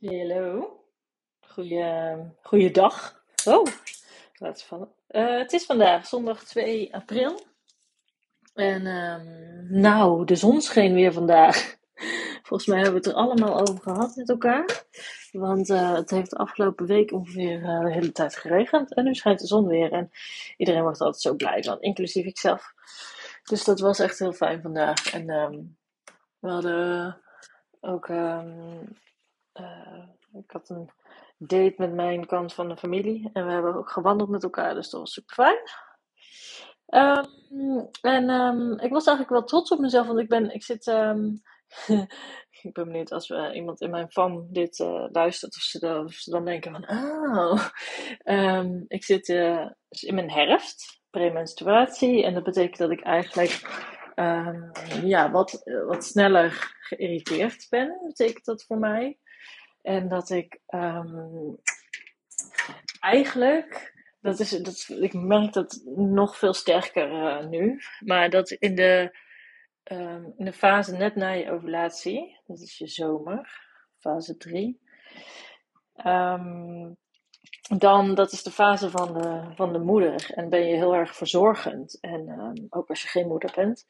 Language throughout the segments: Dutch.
Hallo. Goeie, goeiedag. Oh, laat vallen. Uh, het is vandaag zondag 2 april. En um, nou, de zon scheen weer vandaag. Volgens mij hebben we het er allemaal over gehad met elkaar. Want uh, het heeft de afgelopen week ongeveer uh, de hele tijd geregend. En nu schijnt de zon weer. En iedereen wordt altijd zo blij van, inclusief ikzelf. Dus dat was echt heel fijn vandaag. En um, we hadden ook um, uh, ik had een date met mijn kant van de familie. En we hebben ook gewandeld met elkaar, dus dat was super fijn. Um, en um, ik was eigenlijk wel trots op mezelf, want ik ben, ik zit, um, ik ben benieuwd als iemand in mijn fam dit uh, luistert, of ze, dan denken van, oh, ik zit uh, in mijn herfst, premenstruatie, en dat betekent dat ik eigenlijk, ja, wat, wat sneller geïrriteerd ben, betekent dat voor mij. En dat ik um, eigenlijk, dat is, dat, ik merk dat nog veel sterker uh, nu, maar dat in de, um, in de fase net na je ovulatie, dat is je zomer, fase 3, um, ehm, dan dat is de fase van de, van de moeder en ben je heel erg verzorgend. En ook als je geen moeder bent.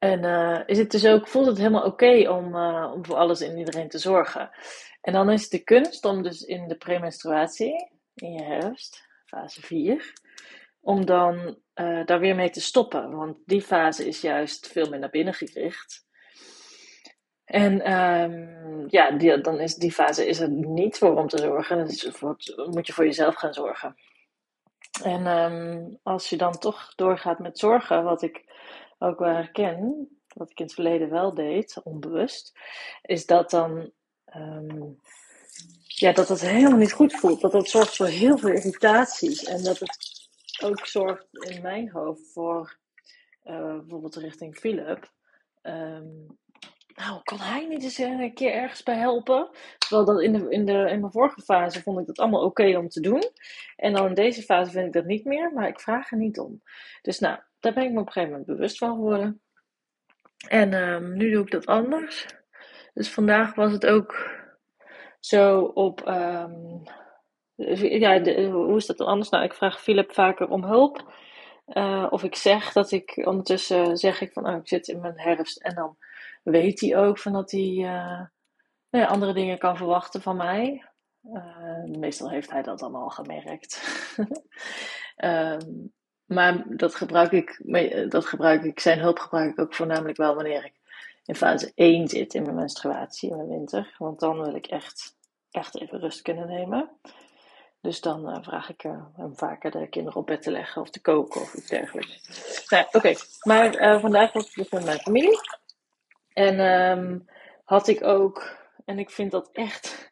En uh, is het dus ook, voelt het helemaal oké om, uh, om voor alles en iedereen te zorgen. En dan is het de kunst om dus in de premenstruatie, in je herfst, fase 4, om dan uh, daar weer mee te stoppen. Want die fase is juist veel meer naar binnen gericht. En um, ja, die, dan is die fase is er niet voor om te zorgen. Dan moet je voor jezelf gaan zorgen. En um, als je dan toch doorgaat met zorgen, wat ik ook wel herken, wat ik in het verleden wel deed, onbewust, is dat dan um, ja, dat het helemaal niet goed voelt. Dat dat zorgt voor heel veel irritaties. En dat het ook zorgt in mijn hoofd voor uh, bijvoorbeeld richting Philip. Um, nou, kan hij niet eens een keer ergens bij helpen? Terwijl dat in, de, in, de, in mijn vorige fase vond ik dat allemaal oké om te doen. En dan in deze fase vind ik dat niet meer, maar ik vraag er niet om. Dus nou, daar ben ik me op een gegeven moment bewust van geworden. En um, nu doe ik dat anders. Dus vandaag was het ook zo op. Um, ja, hoe is dat dan anders? Nou, ik vraag Philip vaker om hulp. Uh, of ik zeg dat ik ondertussen zeg ik van oh, ik zit in mijn herfst. En dan weet hij ook van dat hij uh, nou ja, andere dingen kan verwachten van mij. Uh, meestal heeft hij dat dan al gemerkt. um, Maar dat gebruik ik, dat gebruik ik, zijn hulp gebruik ik ook voornamelijk wel wanneer ik in fase 1 zit in mijn menstruatie in mijn winter. Want dan wil ik echt, echt even rust kunnen nemen. Dus dan uh, vraag ik uh, hem vaker de kinderen op bed te leggen of te koken of iets dergelijks. Nou, oké. Maar vandaag was ik dus met mijn familie. En um, had ik ook, en ik vind dat echt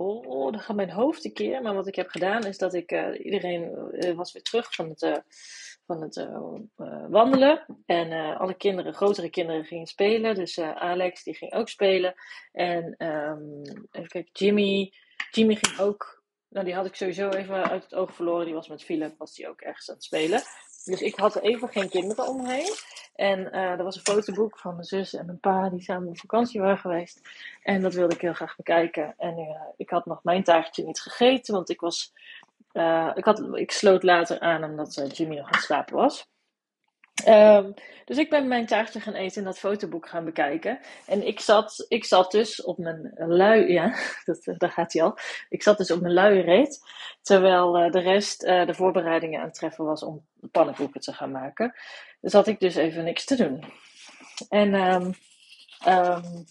oh, dan gaat mijn hoofd een keer. Maar wat ik heb gedaan is dat ik, uh, iedereen uh, was weer terug van het, uh, van het wandelen. En alle kinderen, grotere kinderen gingen spelen. Dus Alex die ging ook spelen. En um, even kijken, Jimmy, Jimmy ging ook, nou die had ik sowieso even uit het oog verloren. Die was met Philip, was die ook ergens aan het spelen. Dus ik had even geen kinderen om me heen. En uh, er was een fotoboek van mijn zus en mijn pa die samen op vakantie waren geweest. En dat wilde ik heel graag bekijken. En uh, ik had nog mijn taartje niet gegeten, want ik was. Uh, ik, had, ik sloot later aan omdat Jimmy nog aan het slapen was. Um, dus ik ben mijn taartje gaan eten en dat fotoboek gaan bekijken. En ik zat, ik zat dus op mijn lui, ja, dat, daar gaat hij al. Ik zat dus op mijn luie reet, terwijl uh, de rest uh, de voorbereidingen aan het treffen was om pannenkoeken te gaan maken. Dus had ik dus even niks te doen. En um, um,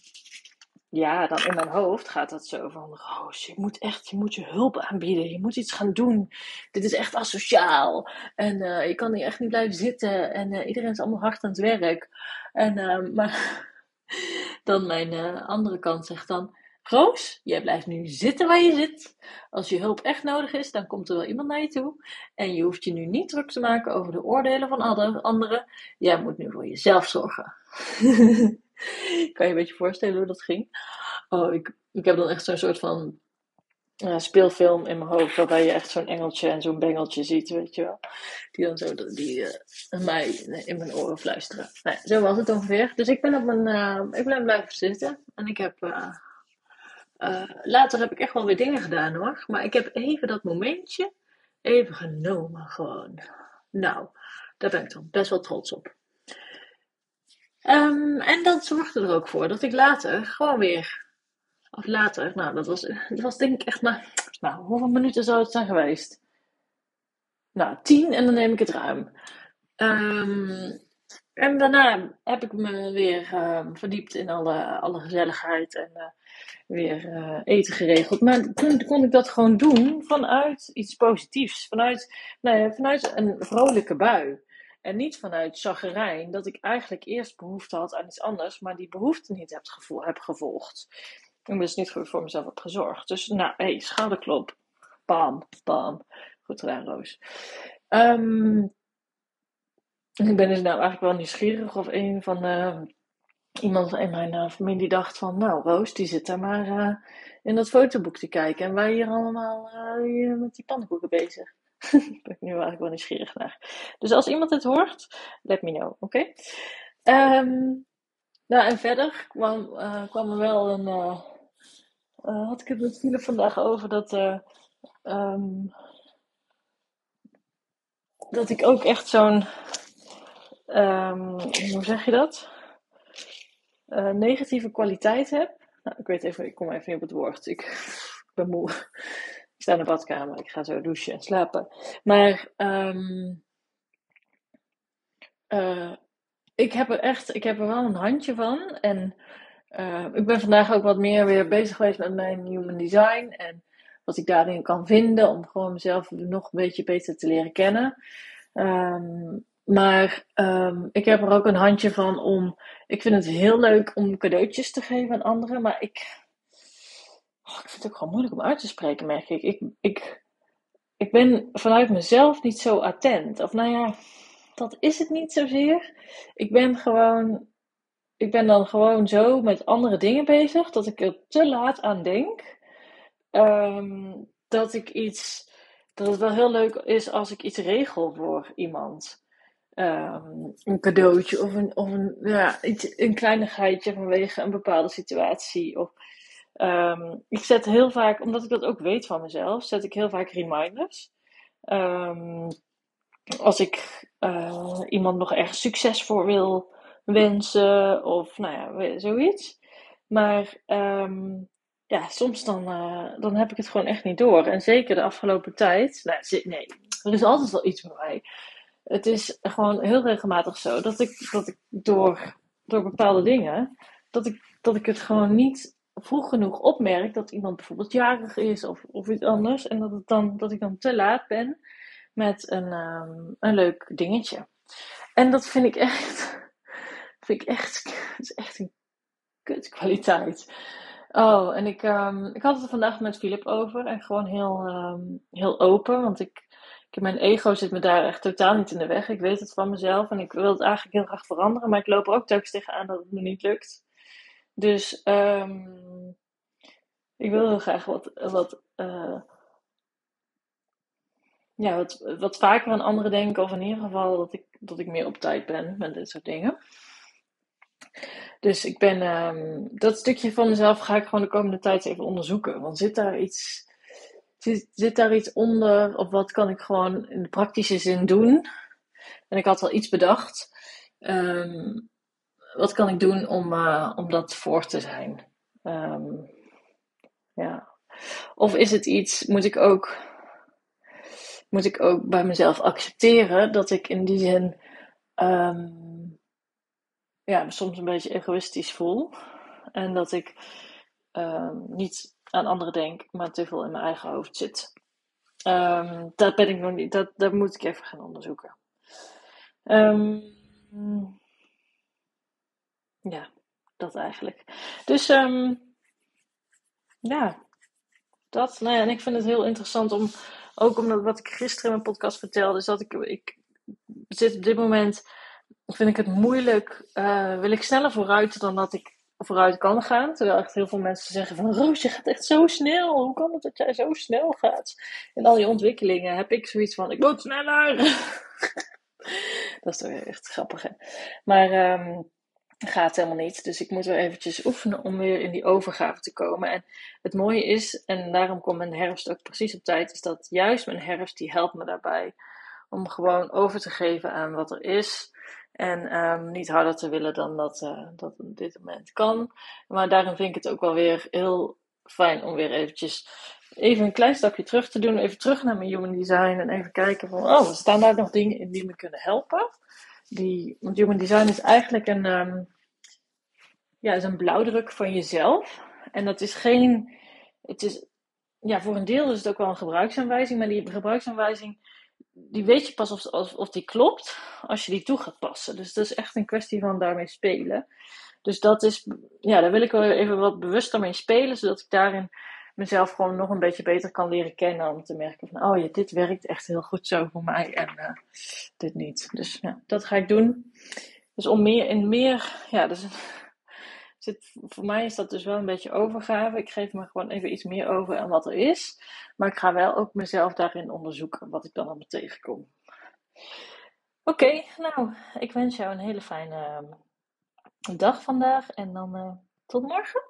ja, dan in mijn hoofd gaat dat zo van, Roos, je moet echt, je moet je hulp aanbieden, je moet iets gaan doen. Dit is echt asociaal. En je kan hier echt niet blijven zitten. En uh, iedereen is allemaal hard aan het werk. En, uh, maar dan mijn andere kant zegt dan, Roos, jij blijft nu zitten waar je zit. Als je hulp echt nodig is, dan komt er wel iemand naar je toe. En je hoeft je nu niet druk te maken over de oordelen van anderen. Jij moet nu voor jezelf zorgen. kan je een beetje voorstellen hoe dat ging? Oh, ik, ik heb dan echt zo'n soort van uh, speelfilm in mijn hoofd. Waarbij je echt zo'n engeltje en zo'n bengeltje ziet, weet je wel. Die dan zo die, uh, mij in mijn oren fluisteren. Nou, zo was het ongeveer. Dus ik ben op mijn. Uh, ik ben blijven zitten. En ik heb later heb ik echt wel weer dingen gedaan hoor. Maar ik heb even dat momentje even genomen gewoon. Nou, daar ben ik dan best wel trots op. Um, en dat zorgde er ook voor dat ik later gewoon weer. Of later, nou, dat was, dat was denk ik echt maar. Nou, hoeveel minuten zou het zijn geweest? Nou, tien en dan neem ik het ruim. Um, en daarna heb ik me weer uh, verdiept in alle, alle gezelligheid en uh, weer uh, eten geregeld. Maar toen kon ik dat gewoon doen vanuit iets positiefs. Vanuit, nou ja, vanuit een vrolijke bui. En niet vanuit chaggerijn, dat ik eigenlijk eerst behoefte had aan iets anders, maar die behoefte niet heb, gevo heb gevolgd. En dus niet voor mezelf heb gezorgd. Dus nou, hé, hey, schouderklop. Bam, bam. Goed gedaan, Roos. Um, ik ben dus nou eigenlijk wel nieuwsgierig of een van uh, iemand in mijn uh, familie dacht van, nou Roos, die zit daar maar uh, in dat fotoboek te kijken en wij hier allemaal hier met die pannenkoeken bezig. Daar ben ik nu eigenlijk wel nieuwsgierig naar. Dus als iemand het hoort, let me know, oké? Um, nou, en verder kwam, kwam er wel een. had ik het met vandaag over dat. Um, dat ik ook echt zo'n um, hoe zeg je dat? Uh, negatieve kwaliteit heb. Nou, ik weet even, ik kom even niet op het woord. Ik, ik ben moe. Sta in de badkamer, ik ga zo douchen en slapen. Maar um, uh, ik heb er echt, ik heb er wel een handje van. En uh, ik ben vandaag ook wat meer weer bezig geweest met mijn human design. En wat ik daarin kan vinden om gewoon mezelf nog een beetje beter te leren kennen. Um, maar um, ik heb er ook een handje van om. Ik vind het heel leuk om cadeautjes te geven aan anderen. Maar ik. Oh, ik vind het ook gewoon moeilijk om uit te spreken, merk ik. Ik, ik. ik ben vanuit mezelf niet zo attent. Of nou ja, dat is het niet zozeer. Ik ben gewoon. Ik ben dan gewoon zo met andere dingen bezig dat ik er te laat aan denk. Um, dat ik iets. Dat het wel heel leuk is als ik iets regel voor iemand. Um, een cadeautje of een, of een, ja, iets, een kleinigheidje vanwege een bepaalde situatie. Of, um, ik zet heel vaak, omdat ik dat ook weet van mezelf, zet ik heel vaak reminders. Um, als ik uh, iemand nog erg succes voor wil wensen of nou ja, zoiets. Maar ja, soms dan, uh, dan heb ik het gewoon echt niet door. En zeker de afgelopen tijd. Nou, nee, er is altijd wel iets met mij het is gewoon heel regelmatig zo dat ik, dat ik door, door bepaalde dingen, dat ik, dat ik het gewoon niet vroeg genoeg opmerk dat iemand bijvoorbeeld jarig is of, of iets anders. En dat, het dan, dat ik dan te laat ben met een, um, een leuk dingetje. En dat vind ik echt, vind ik echt, is echt een kutkwaliteit. Oh, en ik, um, ik had het er vandaag met Filip over en gewoon heel, um, heel open, want ik mijn ego zit me daar echt totaal niet in de weg. Ik weet het van mezelf en ik wil het eigenlijk heel graag veranderen, maar ik loop er ook telkens tegenaan dat het me niet lukt. Dus um, ik wil heel graag wat, wat, uh, ja, wat, wat vaker aan anderen denken, of in ieder geval dat ik, dat ik meer op tijd ben met dit soort dingen. Dus ik ben, um, dat stukje van mezelf ga ik gewoon de komende tijd even onderzoeken. Want zit daar iets Zit, zit daar iets onder? Of wat kan ik gewoon in de praktische zin doen? En ik had wel iets bedacht. Um, wat kan ik doen om, uh, om dat voor te zijn? Um, ja. Of is het iets, moet ik ook, moet ik ook bij mezelf accepteren dat ik in die zin um, ja, soms een beetje egoïstisch voel. En dat ik niet aan anderen denk, maar te veel in mijn eigen hoofd zit. Dat ben ik nog niet, dat, dat moet ik even gaan onderzoeken. Ja, dat eigenlijk. Dus um, ja, dat. Nou ja, en ik vind het heel interessant om, ook omdat wat ik gisteren in mijn podcast vertelde, is dat ik, ik zit op dit moment, vind ik het moeilijk, uh, wil ik sneller vooruit dan dat ik vooruit kan gaan. Terwijl echt heel veel mensen zeggen van Roos, je gaat echt zo snel. Hoe kan het dat jij zo snel gaat? In al die ontwikkelingen heb ik zoiets van, ik moet sneller. dat is toch echt grappig hè. Maar um, gaat helemaal niet. Dus ik moet weer eventjes oefenen om weer in die overgave te komen. En het mooie is, en daarom komt mijn herfst ook precies op tijd, is dat juist mijn herfst die helpt me daarbij. Om gewoon over te geven aan wat er is. En um, niet harder te willen dan dat, uh, dat op dit moment kan. Maar daarom vind ik het ook wel weer heel fijn om weer eventjes even een klein stapje terug te doen. Even terug naar mijn human design en even kijken van, oh, staan daar nog dingen in die me kunnen helpen? Die, want human design is eigenlijk een, um, ja, is een blauwdruk van jezelf. En dat is geen, het is, ja, voor een deel is het ook wel een gebruiksaanwijzing, maar die gebruiksaanwijzing die weet je pas of, of, of die klopt als je die toe gaat passen. Dus dat is echt een kwestie van daarmee spelen. Dus dat is, ja, daar wil ik wel even wat bewuster mee spelen, zodat ik daarin mezelf gewoon nog een beetje beter kan leren kennen. Om te merken van, oh ja, dit werkt echt heel goed zo voor mij en uh, dit niet. Dus dat ga ik doen. Dus om meer en meer, ja, dus zit, voor mij is dat dus wel een beetje overgave. Ik geef me gewoon even iets meer over aan wat er is. Maar ik ga wel ook mezelf daarin onderzoeken wat ik dan allemaal tegenkom. Oké, nou, ik wens jou een hele fijne dag vandaag en dan uh, tot morgen.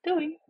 Doei!